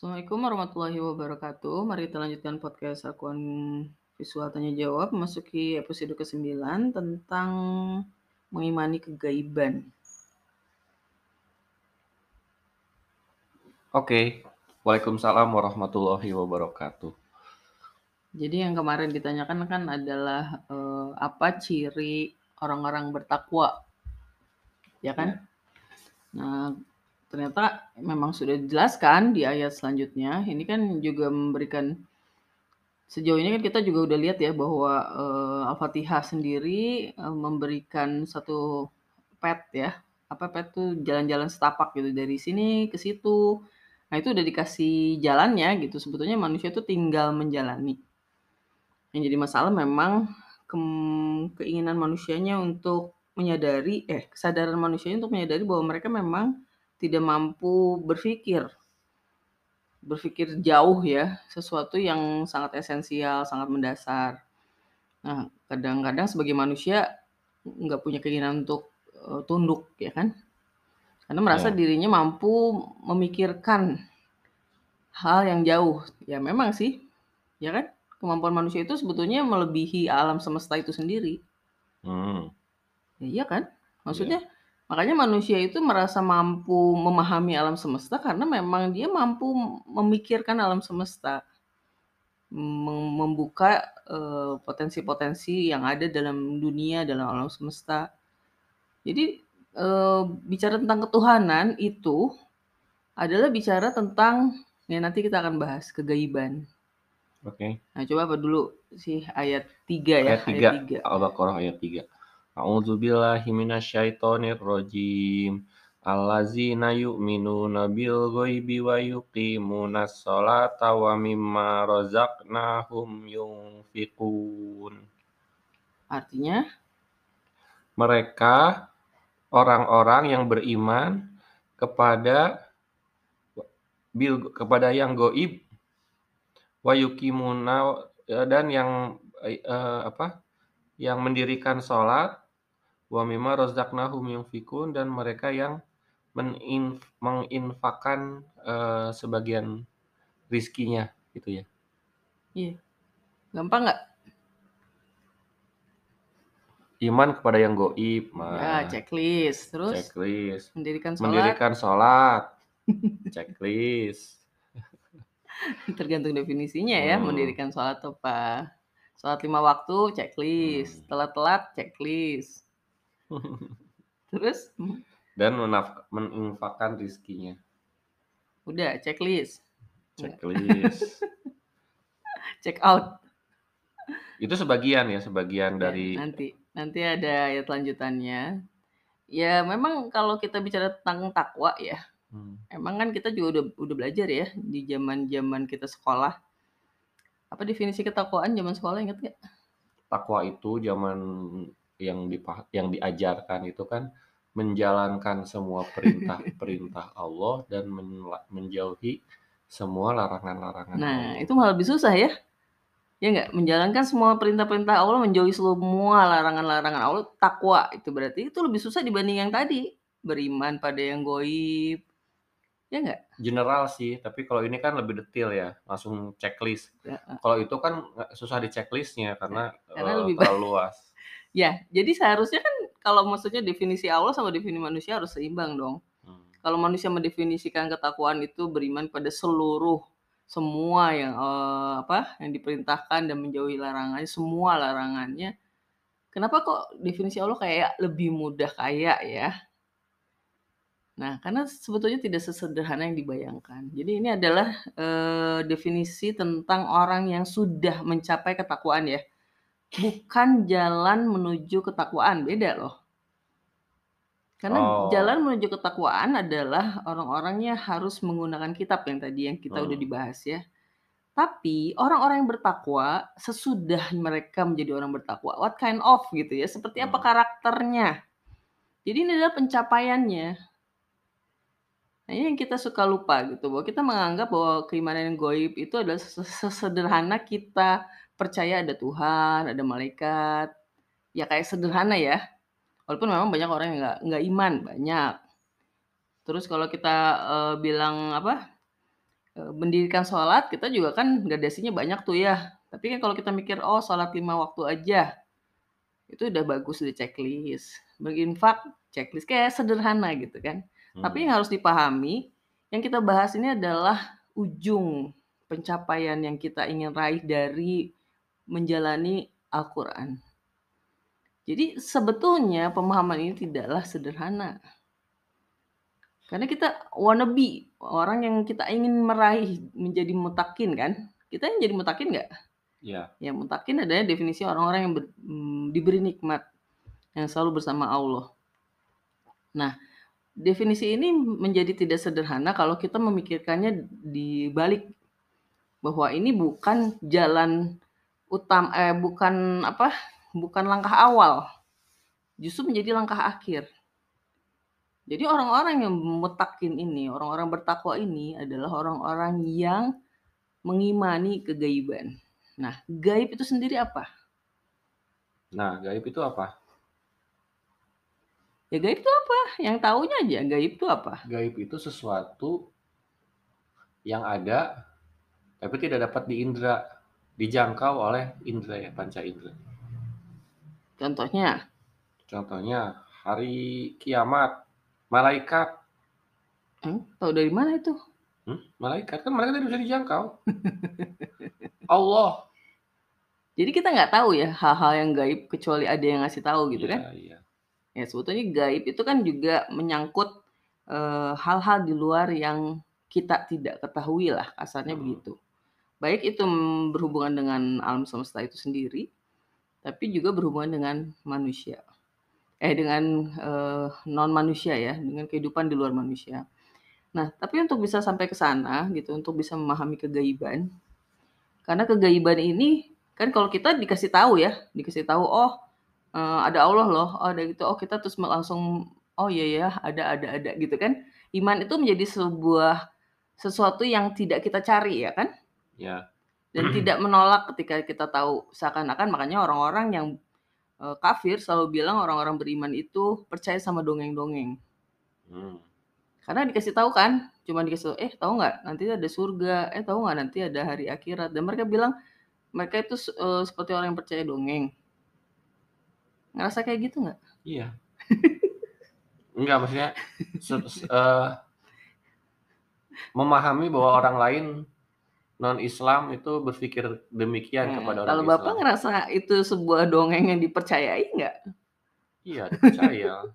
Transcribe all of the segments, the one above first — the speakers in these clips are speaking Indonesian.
Assalamualaikum warahmatullahi wabarakatuh. Mari kita lanjutkan podcast akuan visual tanya jawab memasuki episode ke-9 tentang mengimani kegaiban. Oke, Waalaikumsalam warahmatullahi wabarakatuh. Jadi yang kemarin ditanyakan kan adalah eh, apa ciri orang-orang bertakwa, ya kan? Nah, ternyata memang sudah dijelaskan di ayat selanjutnya. Ini kan juga memberikan sejauh ini kan kita juga udah lihat ya bahwa eh, Al-Fatihah sendiri eh, memberikan satu pet ya. Apa pet tuh jalan-jalan setapak gitu dari sini ke situ. Nah, itu udah dikasih jalannya gitu. Sebetulnya manusia itu tinggal menjalani. Yang jadi masalah memang ke- keinginan manusianya untuk menyadari eh kesadaran manusianya untuk menyadari bahwa mereka memang tidak mampu berpikir. Berpikir jauh ya sesuatu yang sangat esensial sangat mendasar. Nah kadang-kadang sebagai manusia nggak punya keinginan untuk uh, tunduk ya kan? Karena merasa Ya. dirinya mampu memikirkan hal yang jauh. Ya memang sih ya kan? Kemampuan manusia itu sebetulnya melebihi alam semesta itu sendiri. Hmm, Ya, iya kan? Maksudnya makanya manusia itu merasa mampu memahami alam semesta karena memang dia mampu memikirkan alam semesta. Mem- membuka eh, potensi-potensi yang ada dalam dunia, dalam alam semesta. Jadi eh, bicara tentang ketuhanan itu adalah bicara tentang ya nanti kita akan bahas kegaiban. Oke, Nah, coba apa dulu sih ayat 3 ya, ayat 3, Al-Baqarah ayat 3. A'udzubillahi minasyaitonir rajim. Allazina yu'minuna bil ghaibi wa yuqimunas sholata wa mimma razaqnahum yunfiqun. Artinya Mereka orang-orang yang beriman kepada bil kepada yang goib wa yuqimuna dan yang eh, apa yang mendirikan sholat wa mimma razaqnahum yunfikun dan mereka yang menin, menginfakkan eh, sebagian rizkinya gitu ya. iya. Gampang nggak? Iman kepada yang goib, Ya, mah checklist. Terus checklist. mendirikan sholat Mendirikan sholat, checklist. tergantung definisinya ya. Hmm. Mendirikan sholat apa? Sholat lima waktu, checklist. Hmm. Telat-telat, checklist. Terus dan menaf- meninfakkan rizkinya, udah checklist. checklist. Check out. Itu sebagian ya, sebagian Ya, dari nanti nanti ada ayat lanjutannya. Ya memang kalau kita bicara tentang takwa ya, Hmm. emang kan kita juga udah udah belajar ya di zaman-zaman kita sekolah. Apa definisi ketakwaan zaman sekolah inget gak? takwa itu zaman yang dipa- yang diajarkan itu kan menjalankan semua perintah-perintah Allah dan menjauhi semua larangan-larangan Nah, Allah. itu malah lebih susah ya. Ya nggak? Menjalankan semua perintah-perintah Allah, menjauhi semua larangan-larangan Allah, takwa. Itu berarti itu lebih susah dibanding yang tadi. Beriman pada yang goib. Ya nggak? General sih, tapi kalau ini kan lebih detail ya, langsung checklist. Ya, Kalau itu kan susah di checklistnya karena, Karena eh, lebih terlalu luas. Ya, jadi seharusnya kan kalau maksudnya definisi Allah sama definisi manusia harus seimbang dong. Hmm. Kalau manusia mendefinisikan ketakwaan itu beriman pada seluruh semua yang eh, apa yang diperintahkan dan menjauhi larangannya, semua larangannya. Kenapa kok definisi Allah kayak lebih mudah kayak ya? Nah, karena sebetulnya tidak sesederhana yang dibayangkan. Jadi ini adalah eh, definisi tentang orang yang sudah mencapai ketakwaan ya. Bukan jalan menuju ketakwaan, beda loh. Karena Oh. jalan menuju ketakwaan adalah orang-orangnya harus menggunakan kitab yang tadi yang kita udah Hmm. dibahas ya. Tapi orang-orang yang bertakwa sesudah mereka menjadi orang bertakwa, what kind of gitu ya, seperti apa Hmm. karakternya. Jadi ini adalah pencapaiannya. Nah, ini yang kita suka lupa gitu, bahwa kita menganggap bahwa keimanan yang goib itu adalah ses- sesederhana kita percaya ada Tuhan, ada malaikat. Ya kayak sederhana ya. Walaupun memang banyak orang yang nggak nggak iman banyak. Terus kalau kita eh, bilang apa eee, mendirikan sholat kita juga kan gradasinya banyak tuh ya. Tapi kan kalau kita mikir, oh sholat 5 waktu aja, itu udah bagus, udah checklist. Berinfak, checklist, kayak sederhana gitu kan. Tapi yang Hmm. harus dipahami, yang kita bahas ini adalah ujung pencapaian yang kita ingin raih dari menjalani Al-Quran. Jadi sebetulnya pemahaman ini tidaklah sederhana. Karena kita wannabe, orang yang kita ingin meraih menjadi mutakin kan. Kita yang jadi mutakin nggak? Iya. Ya mutakin adalah definisi orang-orang yang ber, mmm, diberi nikmat yang selalu bersama Allah. Nah, definisi ini menjadi tidak sederhana kalau kita memikirkannya di balik bahwa ini bukan jalan utam eh bukan apa? Bukan langkah awal. Justru menjadi langkah akhir. Jadi orang-orang yang mutakin ini, orang-orang bertakwa ini adalah orang-orang yang mengimani kegaiban. Nah, gaib itu sendiri apa? Nah, gaib itu apa? Ya gaib itu apa? Yang taunya aja gaib itu apa? Gaib itu sesuatu yang ada tapi tidak dapat diindra, dijangkau oleh indra ya, panca indra. Contohnya? Contohnya hari kiamat, malaikat. Hmm, tahu dari mana itu? Hmm, malaikat kan malaikat tidak bisa dijangkau. Allah. Jadi kita nggak tahu ya hal-hal yang gaib kecuali ada yang ngasih tahu gitu Iya, kan? iya. Ya sebetulnya gaib itu kan juga menyangkut eh, hal-hal di luar yang kita tidak ketahui lah kasarnya Hmm. begitu. Baik itu berhubungan dengan alam semesta itu sendiri, tapi juga berhubungan dengan manusia. Eh dengan eh, non manusia ya, dengan kehidupan di luar manusia. Nah, tapi untuk bisa sampai ke sana gitu, untuk bisa memahami kegaiban, karena kegaiban ini kan kalau kita dikasih tahu ya, dikasih tahu oh eh, ada Allah loh, oh ada gitu, oh kita terus langsung oh iya ya ada ada ada gitu kan. Iman itu menjadi sebuah sesuatu yang tidak kita cari ya kan? Ya. Dan tidak menolak ketika kita tahu seakan-akan makanya orang-orang yang eh, kafir selalu bilang orang-orang beriman itu percaya sama dongeng-dongeng. Hmm. Karena dikasih tahu kan, cuma dikasih tahu, eh tahu nggak nanti ada surga, eh tahu nggak nanti ada hari akhirat. Dan mereka bilang mereka itu eh, seperti orang yang percaya dongeng. Ngerasa kayak gitu nggak? Iya. Enggak, maksudnya se- se- eh, memahami bahwa orang lain non Islam itu berpikir demikian Nah, kepada orang kalau Islam. bapak ngerasa itu sebuah dongeng yang dipercayai nggak? Iya, dipercaya.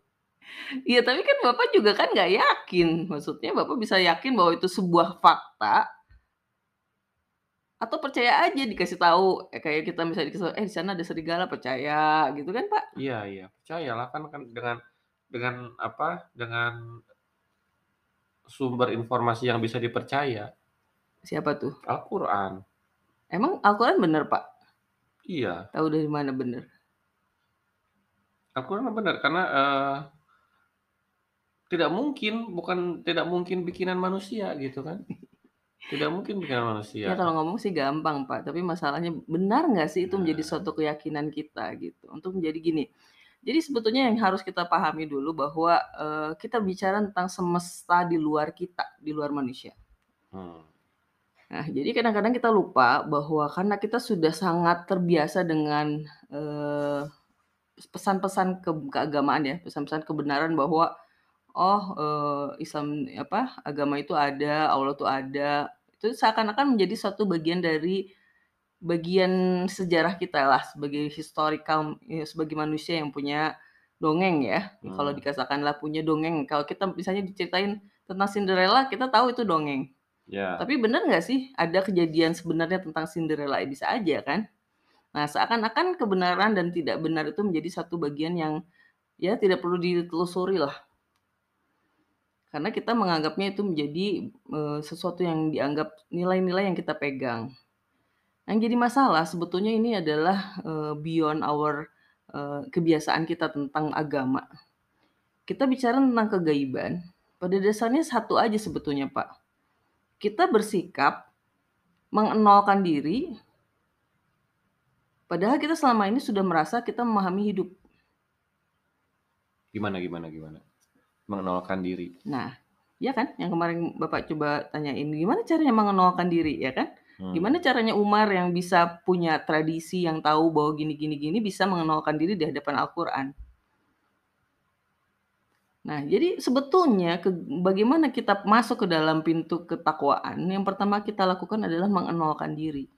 Iya tapi kan bapak juga kan nggak yakin. Maksudnya bapak bisa yakin bahwa itu sebuah fakta atau percaya aja dikasih tahu eh, kayak kita misalnya dikasih tahu, eh di sana ada serigala percaya gitu kan pak? Iya, iya, percayalah kan kan dengan dengan apa? Dengan sumber informasi yang bisa dipercaya. Siapa tuh? Al-Qur'an. Emang Al-Quran bener pak? Iya, Tahu dari mana bener? Al-Qur'an benar karena eh, tidak mungkin bukan tidak mungkin bikinan manusia gitu kan. Tidak mungkin bikinan manusia. Ya kalau ngomong sih gampang pak, tapi masalahnya benar nggak sih itu menjadi Nah. suatu keyakinan kita gitu. Untuk menjadi gini. Jadi sebetulnya yang harus kita pahami dulu bahwa eh, kita bicara tentang semesta di luar kita, di luar manusia. Hmm. Nah, jadi kadang-kadang kita lupa bahwa karena kita sudah sangat terbiasa dengan eh, pesan-pesan ke keagamaan ya, pesan-pesan kebenaran bahwa oh eh, Islam apa agama itu ada, Allah itu ada. Itu seakan-akan menjadi suatu bagian dari bagian sejarah kita lah sebagai historical ya, sebagai manusia yang punya dongeng ya. Kalau Hmm. dikatakanlah punya dongeng, kalau kita misalnya diceritain tentang Cinderella, kita tahu itu dongeng. Ya. Tapi benar nggak sih ada kejadian sebenarnya tentang Cinderella? Bisa aja kan? Nah, seakan-akan kebenaran dan tidak benar itu menjadi satu bagian yang ya tidak perlu ditelusuri lah. Karena kita menganggapnya itu menjadi eh, sesuatu yang dianggap nilai-nilai yang kita pegang. Yang jadi masalah sebetulnya ini adalah eh, beyond our eh, kebiasaan kita tentang agama. Kita bicara tentang kegaiban, pada dasarnya satu aja sebetulnya, Pak. Kita bersikap mengenolkan diri padahal kita selama ini sudah merasa kita memahami hidup. Gimana gimana gimana? Mengenalkan diri. Nah, Iya kan? Yang kemarin Bapak coba tanyain, gimana caranya mengenalkan diri, ya kan? Gimana Hmm. caranya Umar yang bisa punya tradisi, yang tahu bahwa gini gini gini, bisa mengenalkan diri di hadapan Al-Quran. Nah, jadi sebetulnya ke bagaimana kita masuk ke dalam pintu ketakwaan, yang pertama kita lakukan adalah mengenalkan diri.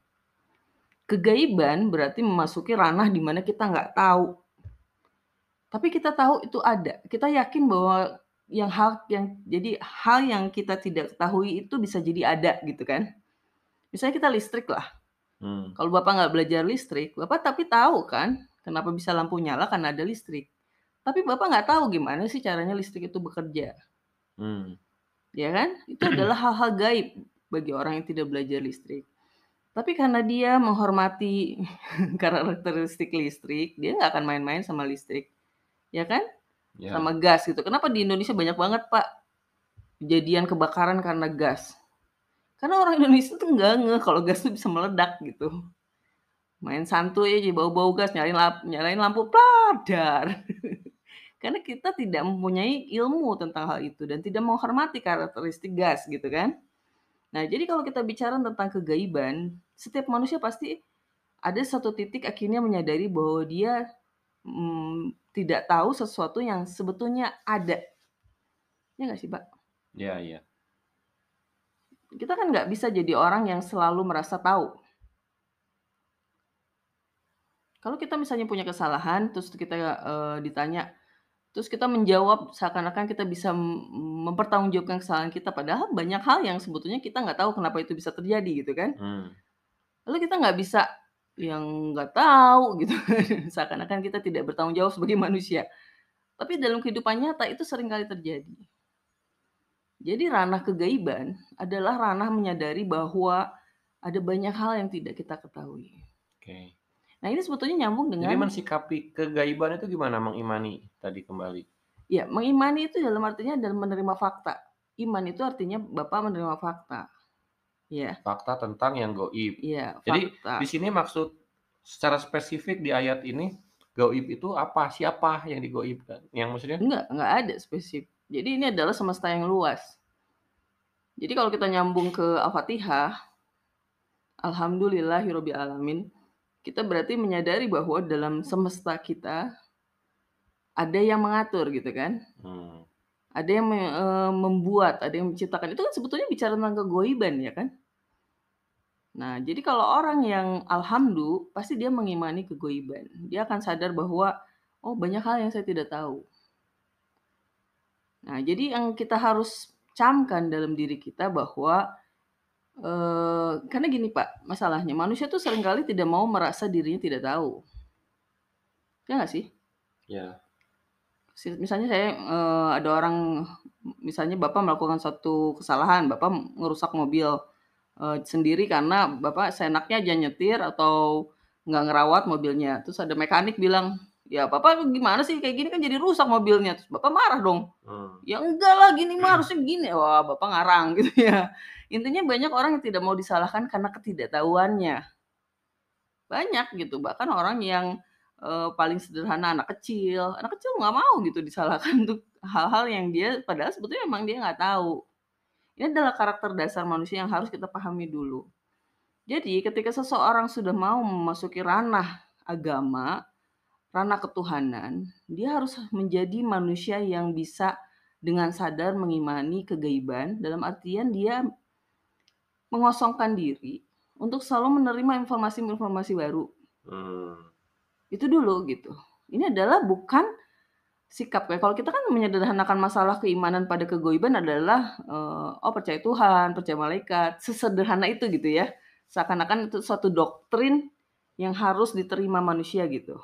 Kegaiban berarti memasuki ranah di mana kita nggak tahu. Tapi kita tahu itu ada. Kita yakin bahwa yang hal yang jadi hal yang kita tidak ketahui itu bisa jadi ada gitu kan. Misalnya kita listrik lah. Hmm. Kalau Bapak nggak belajar listrik, Bapak tapi tahu kan kenapa bisa lampu nyala karena ada listrik. Tapi Bapak nggak tahu gimana sih caranya listrik itu bekerja. Hmm. Ya kan? Itu adalah hal-hal gaib bagi orang yang tidak belajar listrik. Tapi karena dia menghormati karakteristik listrik, dia nggak akan main-main sama listrik. Ya kan? Ya. Sama gas gitu. Kenapa di Indonesia banyak banget, Pak, kejadian kebakaran karena gas? Karena orang Indonesia tuh nggak ngeh kalau gas tuh bisa meledak gitu. Main santuy aja bau-bau gas, nyalain lampu, nyalain lampu pladar. Karena kita tidak mempunyai ilmu tentang hal itu dan tidak menghormati karakteristik gas gitu kan. Nah, jadi kalau kita bicara tentang kegaiban, setiap manusia pasti ada satu titik akhirnya menyadari bahwa dia hmm, tidak tahu sesuatu yang sebetulnya ada. Ya nggak sih, Pak? Ya, ya. Kita kan nggak bisa jadi orang yang selalu merasa tahu. Kalau kita misalnya punya kesalahan, terus kita uh, ditanya, terus kita menjawab seakan-akan kita bisa mempertanggungjawabkan kesalahan kita, padahal banyak hal yang sebetulnya kita nggak tahu kenapa itu bisa terjadi gitu kan. Hmm. Lalu kita nggak bisa yang nggak tahu gitu, seakan-akan kita tidak bertanggung jawab sebagai manusia. Tapi dalam kehidupan nyata itu sering kali terjadi. Jadi ranah kegaiban adalah ranah menyadari bahwa ada banyak hal yang tidak kita ketahui. Oke. Okay. Nah ini sebetulnya nyambung dengan. Jadi mensikapi kegaiban itu gimana mengimani tadi kembali? Ya mengimani itu dalam artinya dalam menerima fakta. Iman itu artinya bapak menerima fakta. Ya. Fakta tentang yang goib. Iya. Jadi di sini maksud secara spesifik di ayat ini goib itu apa? Siapa yang digoibkan? Yang maksudnya? Enggak, enggak ada spesifik. Jadi ini adalah semesta yang luas. Jadi kalau kita nyambung ke Al-Fatihah, Alhamdulillahirobbil alamin, kita berarti menyadari bahwa dalam semesta kita ada yang mengatur gitu kan. Hmm. Ada yang me membuat, ada yang menciptakan. Itu kan sebetulnya bicara tentang kegoiban ya kan. Nah, jadi kalau orang yang alhamdulillah pasti dia mengimani kegoiban. Dia akan sadar bahwa oh banyak hal yang saya tidak tahu. Nah, jadi yang kita harus camkan dalam diri kita bahwa eh, karena gini Pak, masalahnya manusia tuh sering kali tidak mau merasa dirinya tidak tahu. Ya nggak sih? Ya. Misalnya saya eh, ada orang, misalnya Bapak melakukan suatu kesalahan, Bapak ngerusak mobil eh, sendiri karena Bapak seenaknya aja nyetir atau nggak ngerawat mobilnya. Terus ada mekanik bilang, ya bapak gimana sih? Kayak gini kan jadi rusak mobilnya. Terus bapak marah dong. Hmm. ya enggak lah gini mah harusnya gini. Wah bapak ngarang gitu ya. Intinya banyak orang yang tidak mau disalahkan karena ketidaktahuannya. Banyak gitu bahkan orang yang uh, paling sederhana anak kecil. Anak kecil nggak mau gitu disalahkan untuk hal-hal yang dia padahal sebetulnya memang dia nggak tahu. Ini adalah karakter dasar manusia yang harus kita pahami dulu. Jadi ketika seseorang sudah mau memasuki ranah agama ranah ketuhanan, dia harus menjadi manusia yang bisa dengan sadar mengimani kegaiban dalam artian dia mengosongkan diri untuk selalu menerima informasi-informasi baru. Hmm. Itu dulu gitu. Ini adalah bukan sikap kayak kalau kita kan menyederhanakan masalah keimanan pada kegoiban adalah uh, oh percaya Tuhan, percaya malaikat, sesederhana itu gitu ya. Seakan-akan itu suatu doktrin yang harus diterima manusia gitu.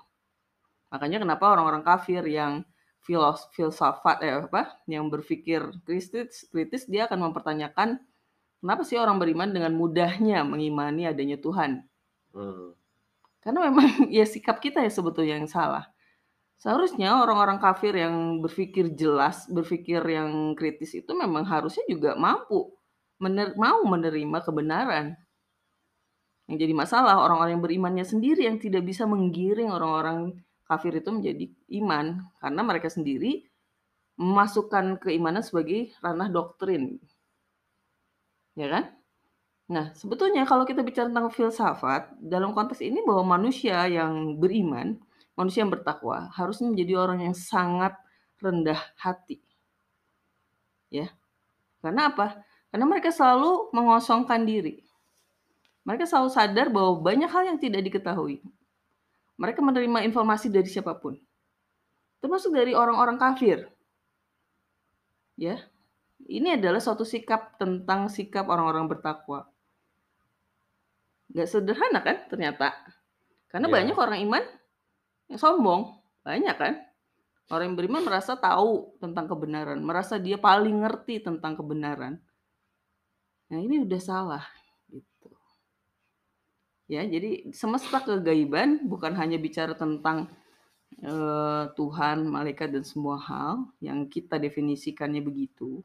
Makanya kenapa orang-orang kafir yang filos, filsafat ya apa, yang berpikir kritis, kritis dia akan mempertanyakan kenapa sih orang beriman dengan mudahnya mengimani adanya Tuhan. Hmm. Karena memang ya sikap kita ya sebetulnya yang salah. Seharusnya orang-orang kafir yang berpikir jelas, berpikir yang kritis itu memang harusnya juga mampu mener mau menerima kebenaran. Yang jadi masalah orang-orang yang berimannya sendiri yang tidak bisa menggiring orang-orang kafir itu menjadi iman karena mereka sendiri memasukkan keimanan sebagai ranah doktrin. Ya kan? Nah, sebetulnya kalau kita bicara tentang filsafat, dalam konteks ini bahwa manusia yang beriman, manusia yang bertakwa, harusnya menjadi orang yang sangat rendah hati. Ya. Karena apa? Karena mereka selalu mengosongkan diri. Mereka selalu sadar bahwa banyak hal yang tidak diketahui. Mereka menerima informasi dari siapa pun. Termasuk dari orang-orang kafir. Ya. Ini adalah suatu sikap tentang sikap orang-orang bertakwa. Gak sederhana kan ternyata. Karena Iya. banyak orang iman yang sombong. Banyak kan. Orang yang beriman merasa tahu tentang kebenaran. Merasa dia paling ngerti tentang kebenaran. Nah ini udah salah. Gitu. Ya, jadi semesta kegaiban bukan hanya bicara tentang uh, Tuhan, malaikat dan semua hal yang kita definisikannya begitu.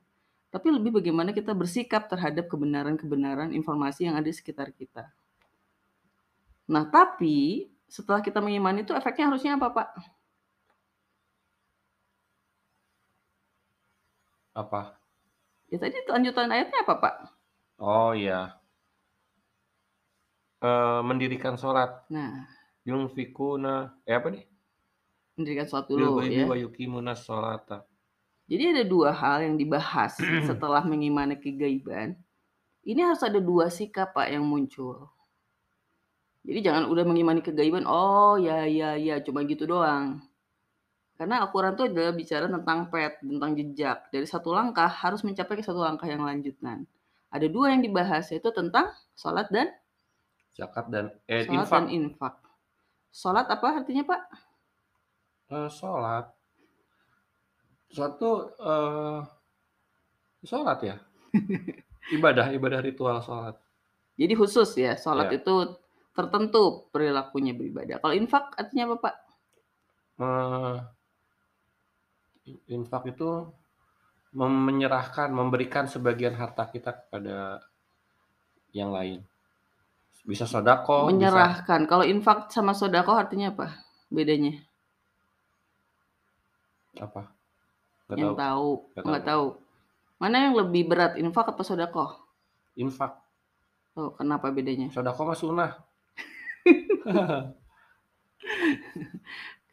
Tapi lebih bagaimana kita bersikap terhadap kebenaran-kebenaran informasi yang ada di sekitar kita. Nah, tapi setelah kita mengimani itu efeknya harusnya apa, Pak? Apa? Ya tadi lanjutan ayatnya apa, Pak? Oh iya. Uh, mendirikan sholat. Nah. Yunfikuna. Eh apa nih? Mendirikan sholat dulu ya. Wa yukimuna sholata. Jadi ada dua hal yang dibahas setelah mengimani kegaiban. Ini harus ada dua sikap Pak yang muncul. Jadi jangan udah mengimani kegaiban, oh ya ya ya cuma gitu doang. Karena Al-Quran itu adalah bicara tentang pet, tentang jejak. Dari satu langkah harus mencapai ke satu langkah yang lanjutan. Ada dua yang dibahas, yaitu tentang sholat dan zakat dan eh, sholat infak. dan infak. Sholat apa artinya Pak? Uh, sholat. Suatu uh, sholat ya. ibadah, ibadah ritual sholat. Jadi khusus ya, sholat Ya. itu tertentu perilakunya beribadah. Kalau infak artinya apa Pak? Uh, infak itu menyerahkan, memberikan sebagian harta kita kepada yang lain. Bisa sodako, bisa Menyerahkan. Kalau infak sama sodako artinya apa? Bedanya? apa? Nggak yang tahu. tahu, tahu. Mana yang lebih berat, infak atau sodako? Infak, Oh, kenapa bedanya? sodako mah sunnah.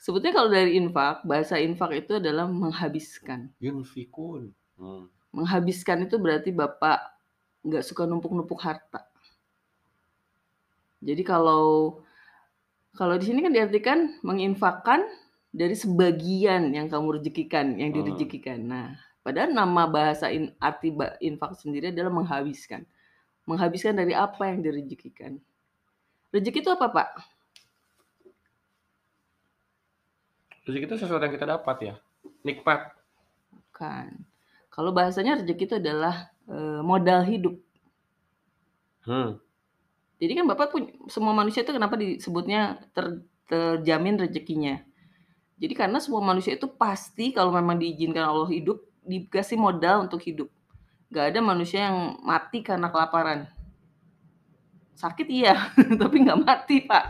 Sebetulnya kalau dari infak, bahasa infak itu adalah menghabiskan. Yunfikun. Hmm. Menghabiskan itu berarti bapak nggak suka numpuk-numpuk harta. Jadi kalau kalau di sini kan diartikan menginfakkan dari sebagian yang kamu rezekikan, yang Hmm. direzekikan. Nah, padahal nama bahasa in, arti infak sendiri adalah menghabiskan. Menghabiskan dari apa yang direzekikan. Rezeki itu apa, Pak? Rezeki itu sesuatu yang kita dapat ya. Nikmat. Bukan. Kalau bahasanya rezeki itu adalah eh, modal hidup. Hmm. Jadi kan Bapak punya semua manusia itu kenapa disebutnya ter- terjamin rezekinya? Jadi karena semua manusia itu pasti kalau memang diizinkan Allah hidup, dikasih modal untuk hidup. Gak ada manusia yang mati karena kelaparan. Sakit iya, tapi nggak mati pak.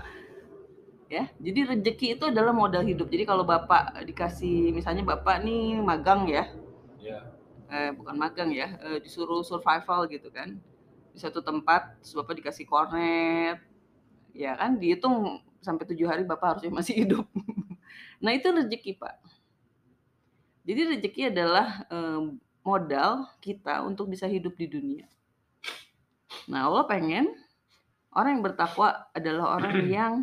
Ya, jadi rezeki itu adalah modal hidup. Jadi kalau bapak dikasih, misalnya bapak nih magang ya, Ya. eh, bukan magang ya, eh, disuruh survival gitu kan di satu tempat, terus bapak dikasih kornet, ya kan dihitung sampai tujuh hari bapak harusnya masih hidup. nah itu rezeki pak. Jadi rezeki adalah eh, modal kita untuk bisa hidup di dunia. Nah Allah pengen orang yang bertakwa adalah orang yang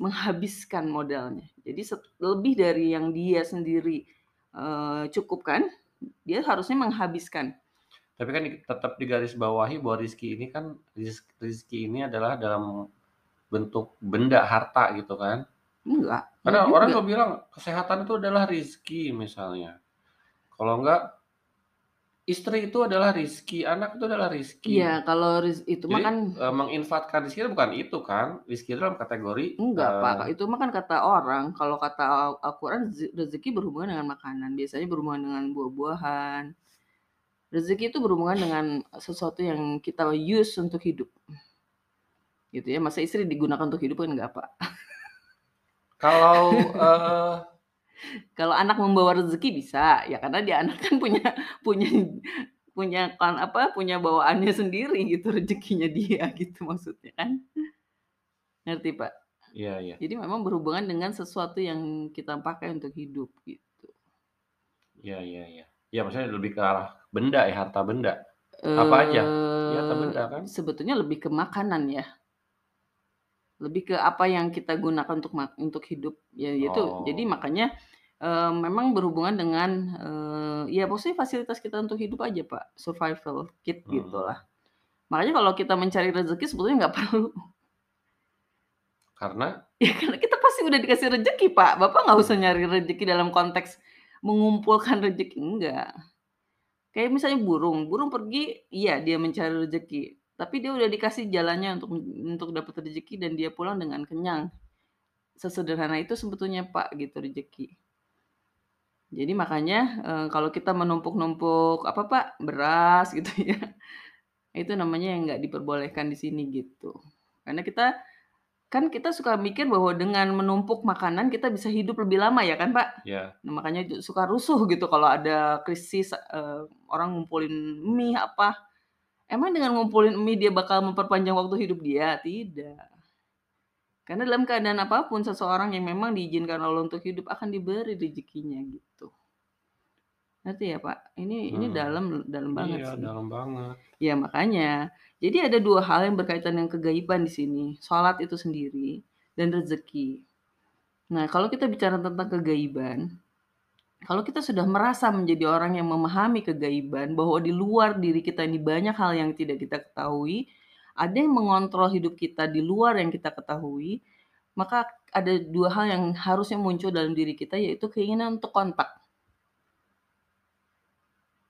menghabiskan modalnya. Jadi lebih dari yang dia sendiri eh, cukupkan, dia harusnya menghabiskan. Tapi kan di- tetap digaris bawahi bahwa rizki ini kan riz- rizki ini adalah dalam bentuk benda harta gitu kan. Enggak. Karena enggak orang juga. kalau bilang kesehatan itu adalah rizki misalnya. Kalau enggak istri itu adalah rizki, anak itu adalah rizki. Iya, kalau riz- itu mah Jadi kan eh, menginfatkan rizki itu bukan itu kan. Rizki dalam kategori enggak, eh, Pak. Itu mah kan kata orang. Kalau kata Al- Al-Qur'an rezeki berhubungan dengan makanan. Biasanya berhubungan dengan buah-buahan. Rezeki itu berhubungan dengan sesuatu yang kita use untuk hidup. Gitu ya. Masa istri digunakan untuk hidup kan enggak, Pak. Kalau eh, Kalau anak membawa rezeki bisa, ya karena dia anak kan punya punya punya kan apa, punya bawaannya sendiri gitu, rezekinya dia gitu maksudnya kan. Ngerti, Pak? Iya iya. Jadi memang berhubungan dengan sesuatu yang kita pakai untuk hidup gitu. Iya iya iya. Ya maksudnya lebih ke arah benda ya, harta benda. Apa aja? Ya harta benda Eee, kan? sebetulnya lebih ke makanan ya. Lebih ke apa yang kita gunakan untuk mak untuk hidup, ya itu. Jadi Oh. makanya, eee, memang berhubungan dengan, eee, ya maksudnya fasilitas kita untuk hidup aja, Pak, survival kit Mhm. gitulah. Makanya kalau kita mencari rezeki sebetulnya nggak perlu. Karena? Ya karena kita pasti udah dikasih rezeki, Pak. Bapak nggak usah Mmm. nyari rezeki dalam konteks mengumpulkan rezeki, enggak. Kayak misalnya burung, burung pergi, iya dia mencari rezeki, tapi dia udah dikasih jalannya untuk untuk dapat rezeki dan dia pulang dengan kenyang. Sesederhana itu sebetulnya, Pak, gitu rezeki. Jadi makanya, eee, kalau kita menumpuk-numpuk apa, Pak, beras gitu ya, itu namanya yang nggak diperbolehkan di sini gitu. Karena kita kan kita suka mikir bahwa dengan menumpuk makanan kita bisa hidup lebih lama ya kan, Pak? Iya. Nah makanya suka rusuh gitu kalau ada krisis, eee, orang ngumpulin mie apa. Emang dengan ngumpulin mie dia bakal memperpanjang waktu hidup dia? Tidak. Karena dalam keadaan apa pun seseorang yang memang diizinkan Allah untuk hidup akan diberi rezekinya gitu. Ngerti ya, Pak? Ini ini Mmm. dalam dalam banget Iya, sih. dalam banget. Ya makanya. Jadi ada 2 hal yang berkaitan dengan kegaiban di sini, salat itu sendiri dan rezeki. Nah, kalau kita bicara tentang kegaiban, kalau kita sudah merasa menjadi orang yang memahami kegaiban, bahwa di luar diri kita ini banyak hal yang tidak kita ketahui, ada yang mengontrol hidup kita di luar yang kita ketahui, maka ada 2 hal yang harusnya muncul dalam diri kita, yaitu keinginan untuk kontak.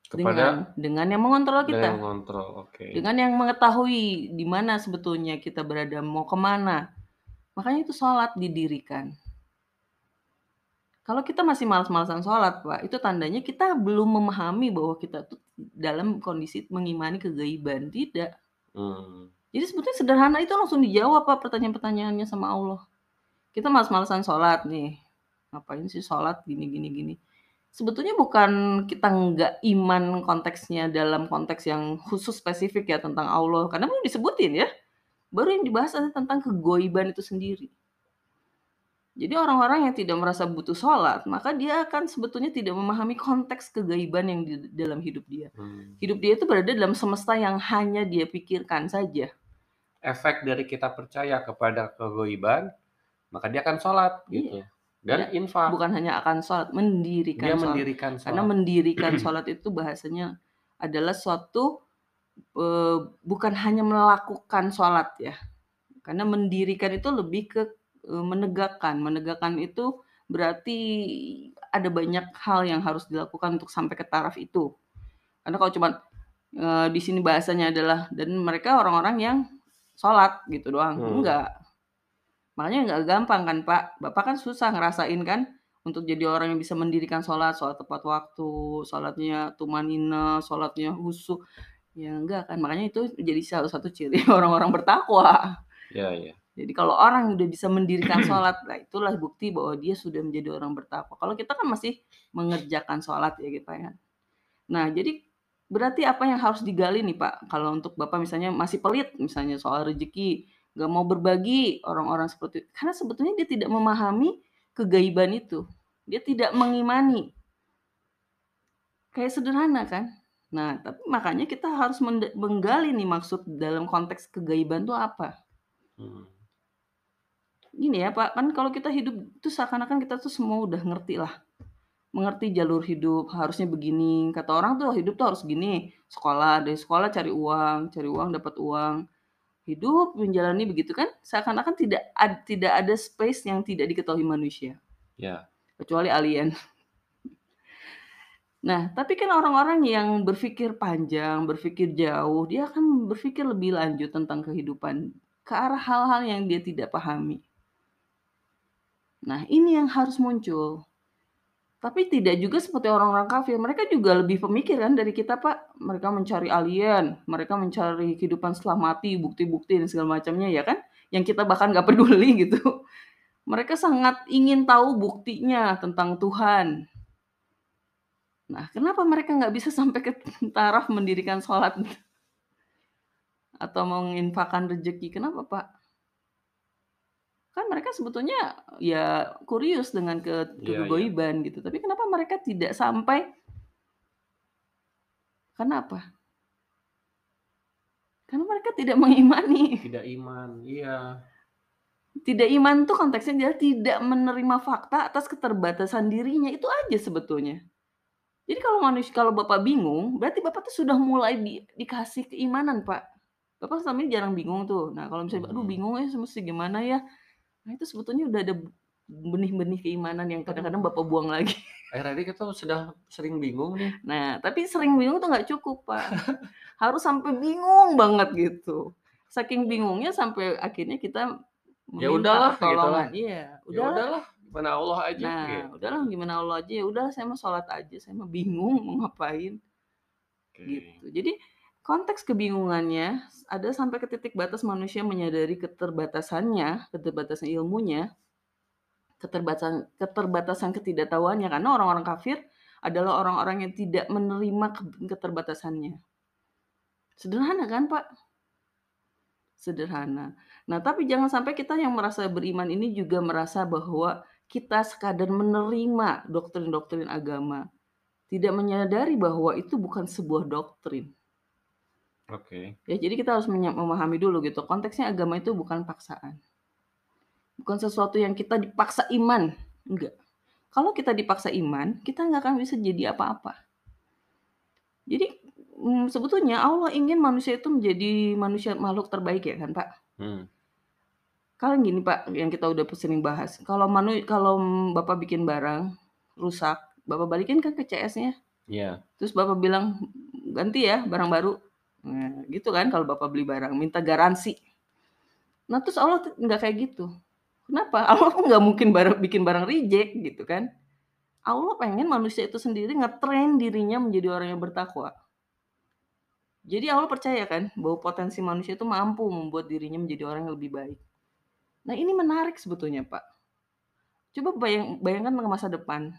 Dengan Kepada? dengan yang mengontrol Dengan yang kita. mengontrol, oke. Dengan yang mengetahui di mana sebetulnya kita berada, mau ke mana. Makanya itu salat didirikan. Kalau kita masih males-malesan sholat, Pak, itu tandanya kita belum memahami bahwa kita tuh dalam kondisi mengimani kegaiban, tidak. Mmm. Jadi sebetulnya sederhana itu langsung dijawab, Pak, pertanyaan-pertanyaannya sama Allah. Kita males-malesan sholat nih, ngapain sih sholat gini gini gini. Sebetulnya bukan kita nggak iman konteksnya dalam konteks yang khusus spesifik ya tentang Allah, karena belum disebutin ya. Baru yang dibahas adalah tentang kegaiban itu sendiri. Jadi orang-orang yang tidak merasa butuh sholat, maka dia akan sebetulnya tidak memahami konteks kegaiban yang di dalam hidup dia. Mmm. Hidup dia itu berada dalam semesta yang hanya dia pikirkan saja. Efek dari kita percaya kepada kegaiban, maka dia akan sholat gitu, Iya. Dan Ya, infak. bukan hanya akan sholat, mendirikan Dia sholat. mendirikan Karena sholat. mendirikan sholat itu bahasanya adalah suatu, eee, bukan hanya melakukan sholat ya. Karena mendirikan itu lebih ke, eee, menegakkan. Menegakkan itu berarti ada banyak hal yang harus dilakukan untuk sampai ke taraf itu. Karena kalau cuman, eee, di sini bahasanya adalah dan mereka orang-orang yang sholat gitu doang, Mmm. enggak. Makanya nggak gampang kan, Pak. Bapak kan susah ngerasain kan untuk jadi orang yang bisa mendirikan sholat, sholat tepat waktu, sholatnya tumanhinah, sholatnya khusyuk, ya enggak kan. Makanya itu jadi salah satu ciri orang-orang bertakwa. Iya iya. Jadi kalau orang udah bisa mendirikan sholat, nah itulah bukti bahwa dia sudah menjadi orang bertakwa. Kalau kita kan masih mengerjakan sholat ya gitu ya. Nah jadi berarti apa yang harus digali nih, Pak, kalau untuk Bapak misalnya masih pelit misalnya soal rezeki, nggak mau berbagi orang-orang seperti karena sebetulnya dia tidak memahami kegaiban itu. Dia tidak mengimani. Kayak sederhana kan. Nah, tapi makanya kita harus menggali nih maksud dalam konteks kegaiban tuh apa. Mmm. Gini ya, Pak, kan kalau kita hidup itu seakan-akan kita tuh semua udah ngerti lah. Mengerti jalur hidup, harusnya begini, kata orang tuh hidup tuh harus gini, sekolah, dari sekolah cari uang, cari uang dapat uang, hidup menjalani begitu kan, seakan-akan tidak ad tidak ada space yang tidak diketahui manusia. Ya. Kecuali alien. Nah, tapi kan orang-orang yang berpikir panjang, berpikir jauh, dia akan berpikir lebih lanjut tentang kehidupan, ke arah hal-hal yang dia tidak pahami. Nah, ini yang harus muncul. Tapi tidak juga seperti orang-orang kafir, mereka juga lebih pemikir kan dari kita, Pak. Mereka mencari alien, mereka mencari kehidupan setelah mati, bukti-bukti dan segala macamnya ya kan, yang kita bahkan nggak peduli gitu. Mereka sangat ingin tahu buktinya tentang Tuhan. Nah, kenapa mereka nggak bisa sampai ke taraf mendirikan sholat? Atau menginfakkan rezeki, kenapa Pak? Kan mereka sebetulnya ya kurius dengan ke Iya iya. kegaiban gitu, tapi kenapa mereka tidak sampai Kenapa? Karena mereka tidak mengimani. Tidak iman, iya. Tidak iman tuh konteksnya adalah tidak menerima fakta atas keterbatasan dirinya, itu aja sebetulnya. Jadi kalau manusia kalau Bapak bingung, berarti Bapak tuh sudah mulai di dikasih keimanan, Pak. Bapak selama ini jarang bingung tuh. Nah, kalau misalnya, "Aduh Mhm. bingung ya, mesti gimana ya?" Nah, itu sebetulnya udah ada benih-benih keimanan yang kadang-kadang Bapak buang lagi. Akhir-akhir kita sudah sering bingung nih. Nah, tapi sering bingung tuh nggak cukup, Pak. Harus sampai bingung banget gitu. Saking bingungnya sampai akhirnya kita Ya udahlah, gitu lah. pertolongan. Iya, Ya udahlah. udahlah, gimana Allah aja Nah, gitu. udahlah gimana Allah aja, ya udahlah saya mah sholat aja, saya mah bingung mau ngapain. Oke. Gitu. Jadi konteks kebingungannya ada sampai ke titik batas manusia menyadari keterbatasannya, keterbatasan ilmunya, keterbatasan keterbatasan ketidaktahuannya karena orang-orang kafir adalah orang-orang yang tidak menerima ke- keterbatasannya. Sederhana kan, Pak? Sederhana. Nah, tapi jangan sampai kita yang merasa beriman ini juga merasa bahwa kita sekadar menerima doktrin-doktrin agama. Tidak menyadari bahwa itu bukan sebuah doktrin. Oke. Ya, jadi kita harus memahami dulu gitu. Konteksnya agama itu bukan paksaan. Bukan sesuatu yang kita dipaksa iman. Enggak. Kalau kita dipaksa iman, kita nggak akan bisa jadi apa-apa. Jadi mm, sebetulnya Allah ingin manusia itu menjadi manusia makhluk terbaik ya kan Pak? Hmm. Kalau gini Pak, yang kita udah sering bahas. Kalau manu kalau Bapak bikin barang rusak, Bapak balikin kan ke CS-nya. Iya. Terus Bapak bilang ganti ya barang baru. Nah, gitu kan kalau Bapak beli barang, minta garansi. Nah, terus Allah nggak kayak gitu. Kenapa? Allah kok nggak mungkin barang, bikin barang reject gitu kan. Allah pengen manusia itu sendiri ngetrain dirinya menjadi orang yang bertakwa. Jadi Allah percaya kan bahwa potensi manusia itu mampu membuat dirinya menjadi orang yang lebih baik. Nah ini menarik sebetulnya Pak. Coba bayang, bayangkan ke masa depan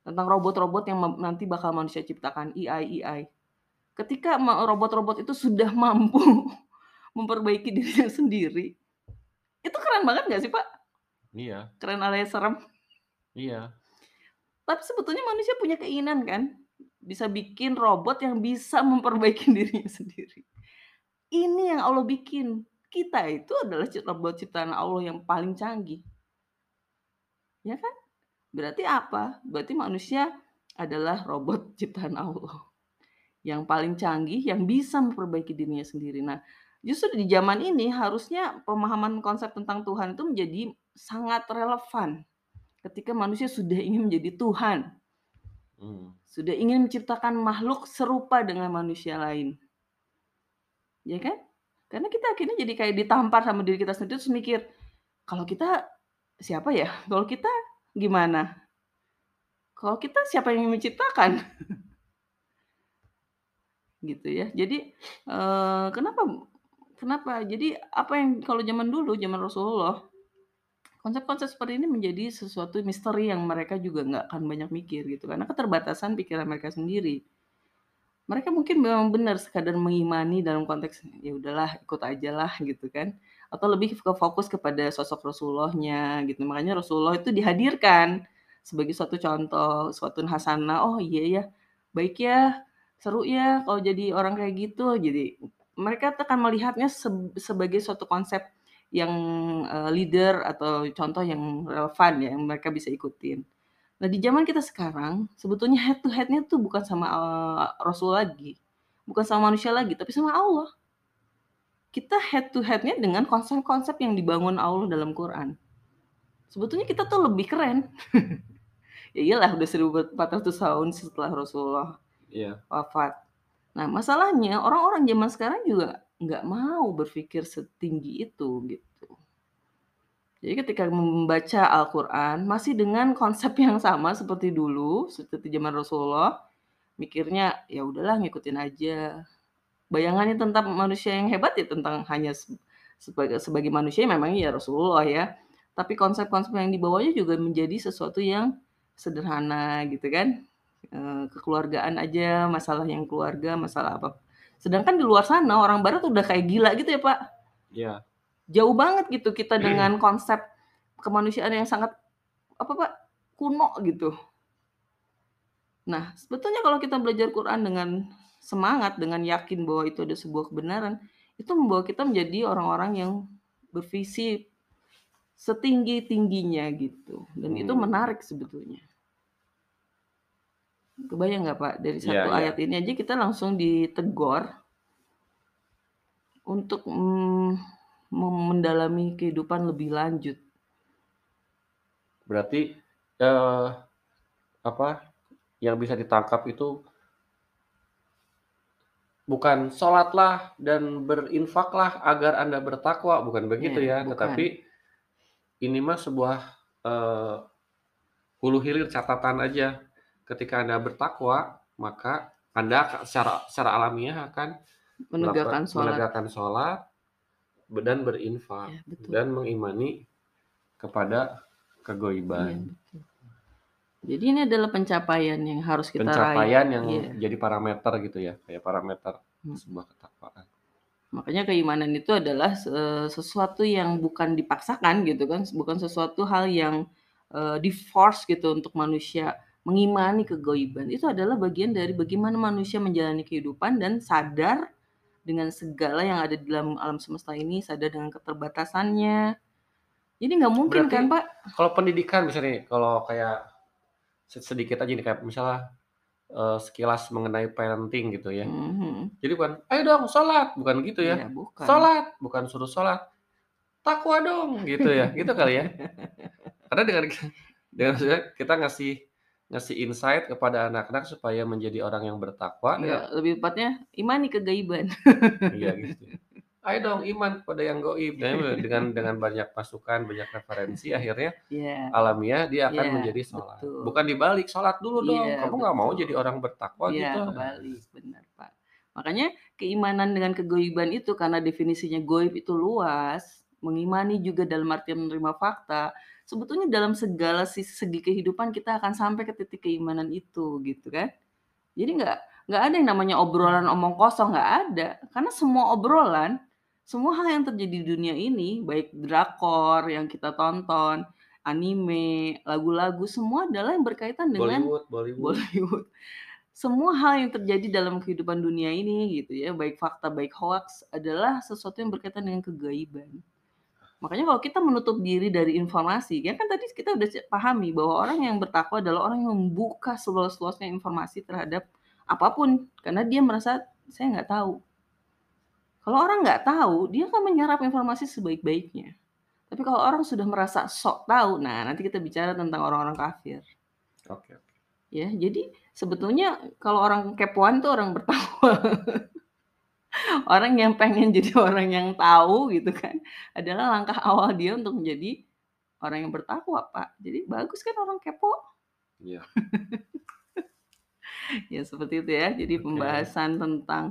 tentang robot-robot yang nanti bakal manusia ciptakan AI AI. Ketika robot-robot itu sudah mampu memperbaiki dirinya sendiri, itu keren banget nggak sih Pak? Iya. Keren alias serem. Iya. Tapi sebetulnya manusia punya keinginan kan, bisa bikin robot yang bisa memperbaiki dirinya sendiri. Ini yang Allah bikin. Kita itu adalah robot ciptaan Allah yang paling canggih. Ya kan? Berarti apa? Berarti manusia adalah robot ciptaan Allah yang paling canggih yang bisa memperbaiki dirinya sendiri. Nah, justru di zaman ini harusnya pemahaman konsep tentang Tuhan itu menjadi sangat relevan ketika manusia sudah ingin menjadi Tuhan Hmm. sudah ingin menciptakan makhluk serupa dengan manusia lain. Ya kan? Karena kita akhirnya jadi kayak ditampar sama diri kita sendiri terus mikir, kalau kita siapa ya? Kalau kita gimana? Kalau kita siapa yang menciptakan? gitu ya. Jadi eh, kenapa kenapa? Jadi apa yang kalau zaman dulu, zaman Rasulullah, konsep-konsep seperti ini menjadi sesuatu misteri yang mereka juga nggak akan banyak mikir gitu. Karena keterbatasan pikiran mereka sendiri. Mereka mungkin memang benar sekadar mengimani dalam konteks ya udahlah ikut aja lah gitu kan. Atau lebih ke fokus kepada sosok Rasulullahnya gitu. Makanya Rasulullah itu dihadirkan sebagai suatu contoh suatu hasanah. Oh iya ya baik ya seru ya kalau jadi orang kayak gitu jadi mereka akan melihatnya se- sebagai suatu konsep yang eh, leader atau contoh yang relevan ya yang mereka bisa ikutin. Nah di zaman kita sekarang sebetulnya head to headnya tuh bukan sama eh, Rasul lagi, bukan sama manusia lagi, tapi sama Allah. Kita head to headnya dengan konsep-konsep yang dibangun Allah dalam Quran. Sebetulnya kita tuh lebih keren. ya iyalah udah 1400 tahun setelah Rasulullah Iya. wafat. Nah, masalahnya orang-orang zaman sekarang juga nggak mau berpikir setinggi itu gitu. Jadi ketika membaca Al-Quran masih dengan konsep yang sama seperti dulu, seperti zaman Rasulullah, mikirnya ya udahlah ngikutin aja. Bayangannya tentang manusia yang hebat ya tentang hanya se- sebagai sebagai manusia memang ya Rasulullah ya. tapi konsep-konsep yang dibawanya juga menjadi sesuatu yang sederhana gitu kan. Eee, kekeluargaan aja, masalah yang keluarga, masalah apa. Sedangkan di luar sana orang barat udah kayak gila gitu ya, Pak. Iya. Jauh banget gitu kita dengan konsep kemanusiaan yang sangat apa, Pak, kuno gitu. Nah, sebetulnya kalau kita belajar Quran dengan semangat, dengan yakin bahwa itu ada sebuah kebenaran, itu membawa kita menjadi orang-orang yang bervisi setinggi-tingginya gitu, dan itu Hmm. menarik sebetulnya. Kebayang nggak, Pak, dari Iya satu iya. ayat ini aja kita langsung ditegor untuk, mem mendalami kehidupan lebih lanjut. Berarti, eee, apa, yang bisa ditangkap itu bukan sholatlah dan berinfaklah agar Anda bertakwa, bukan begitu ya, tetapi bukan. ini mah sebuah, eee, hulu hilir catatan aja. Ketika Anda bertakwa, maka Anda secara secara alamiah akan Menegakkan sholat. menegakkan sholat dan berinfak, betul. dan mengimani kepada kegaiban. betul. Jadi ini adalah pencapaian yang harus kita raih. Pencapaian yang Iya. jadi parameter gitu ya, kayak parameter Hmm. sebuah ketakwaan. Makanya keimanan itu adalah se sesuatu yang bukan dipaksakan gitu kan, bukan sesuatu hal yang, eee, di-force gitu untuk manusia mengimani kegaiban. Itu adalah bagian dari bagaimana manusia menjalani kehidupan dan sadar dengan segala yang ada di dalam alam semesta ini, sadar dengan keterbatasannya. Jadi nggak mungkin Berarti kan, Pak kalau pendidikan misalnya nih, kalau kayak se sedikit aja nih, kayak misalnya, eee, sekilas mengenai parenting gitu ya. Mhm. Jadi bukan, "Ayo dong sholat!" bukan gitu ya. Iya, bukan. "Sholat!" bukan suruh sholat, "Takwa dong!" gitu ya, gitu kali ya? Karena dengan dengan kita ngasih ngasih insight kepada anak-anak supaya menjadi orang yang bertakwa ya Enggak, lebih tepatnya imani kegaiban. Iya gitu. "Ayo dong iman kepada yang gaib." Nah, dengan dengan banyak masukan, banyak referensi, akhirnya Iya. alamiah dia akan Iya, menjadi sholat. betul. Bukan dibalik, "Sholat dulu dong, Iya, kamu nggak mau jadi orang bertakwa Iya, gitu?" kebalik, benar, Pak. Makanya keimanan dengan kegaiban itu karena definisinya gaib itu luas, mengimani juga dalam artian menerima fakta, sebetulnya dalam segala sis segi kehidupan kita akan sampai ke titik keimanan itu, gitu kan. Jadi nggak nggak ada yang namanya obrolan omong kosong, nggak ada. Karena semua obrolan, semua hal yang terjadi di dunia ini, baik drakor yang kita tonton, anime, lagu-lagu, semua adalah yang berkaitan dengan Bollywood Bollywood. Bollywood. Semua hal yang terjadi dalam kehidupan dunia ini gitu ya, baik fakta, baik hoaks, adalah sesuatu yang berkaitan dengan kegaiban. Makanya kalau kita menutup diri dari informasi, ya kan tadi kita udah pahami bahwa orang yang bertakwa adalah orang yang membuka seluas-luasnya informasi terhadap apa pun, karena dia merasa, "Saya nggak tahu." Kalau orang nggak tahu, dia akan menyerap informasi sebaik-baiknya. Tapi kalau orang sudah merasa sok tahu, nah nanti kita bicara tentang orang-orang kafir. Oke oke. Ya, jadi sebetulnya kalau orang kepoan tuh orang bertakwa. Orang yang pengen jadi orang yang tahu gitu kan, adalah langkah awal dia untuk menjadi orang yang bertakwa, Pak. Jadi bagus kan orang kepo? Iya. Ya seperti itu ya. Jadi Oke. pembahasan tentang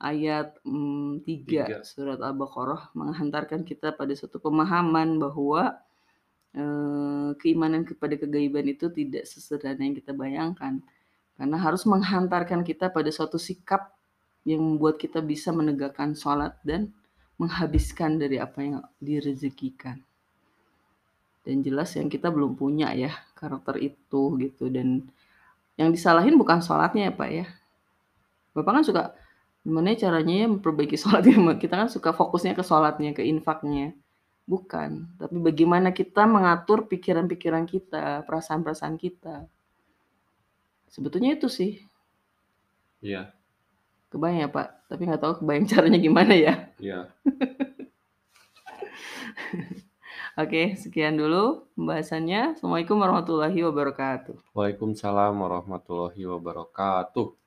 ayat, mmm, 3 3. surat Al-Baqarah menghantarkan kita pada suatu pemahaman bahwa, eee, keimanan kepada kegaiban itu tidak sesederhana yang kita bayangkan. Karena harus menghantarkan kita pada suatu sikap yang membuat kita bisa menegakkan sholat dan menghabiskan dari apa yang direzekikan. Dan jelas yang kita belum punya ya, karakter itu gitu, dan yang disalahin bukan sholatnya ya, Pak, ya. Bapak kan suka, gimana ya caranya ya memperbaiki sholatnya, kita kan suka fokusnya ke sholatnya, ke infaknya. Bukan, tapi bagaimana kita mengatur pikiran-pikiran kita, perasaan-perasaan kita. Sebetulnya itu sih. Iya. Kebayang ya, Pak? Tapi nggak tahu kebayang caranya gimana ya. Iya. Oke, sekian dulu pembahasannya. Assalamualaikum warahmatullahi wabarakatuh. Waalaikumsalam warahmatullahi wabarakatuh.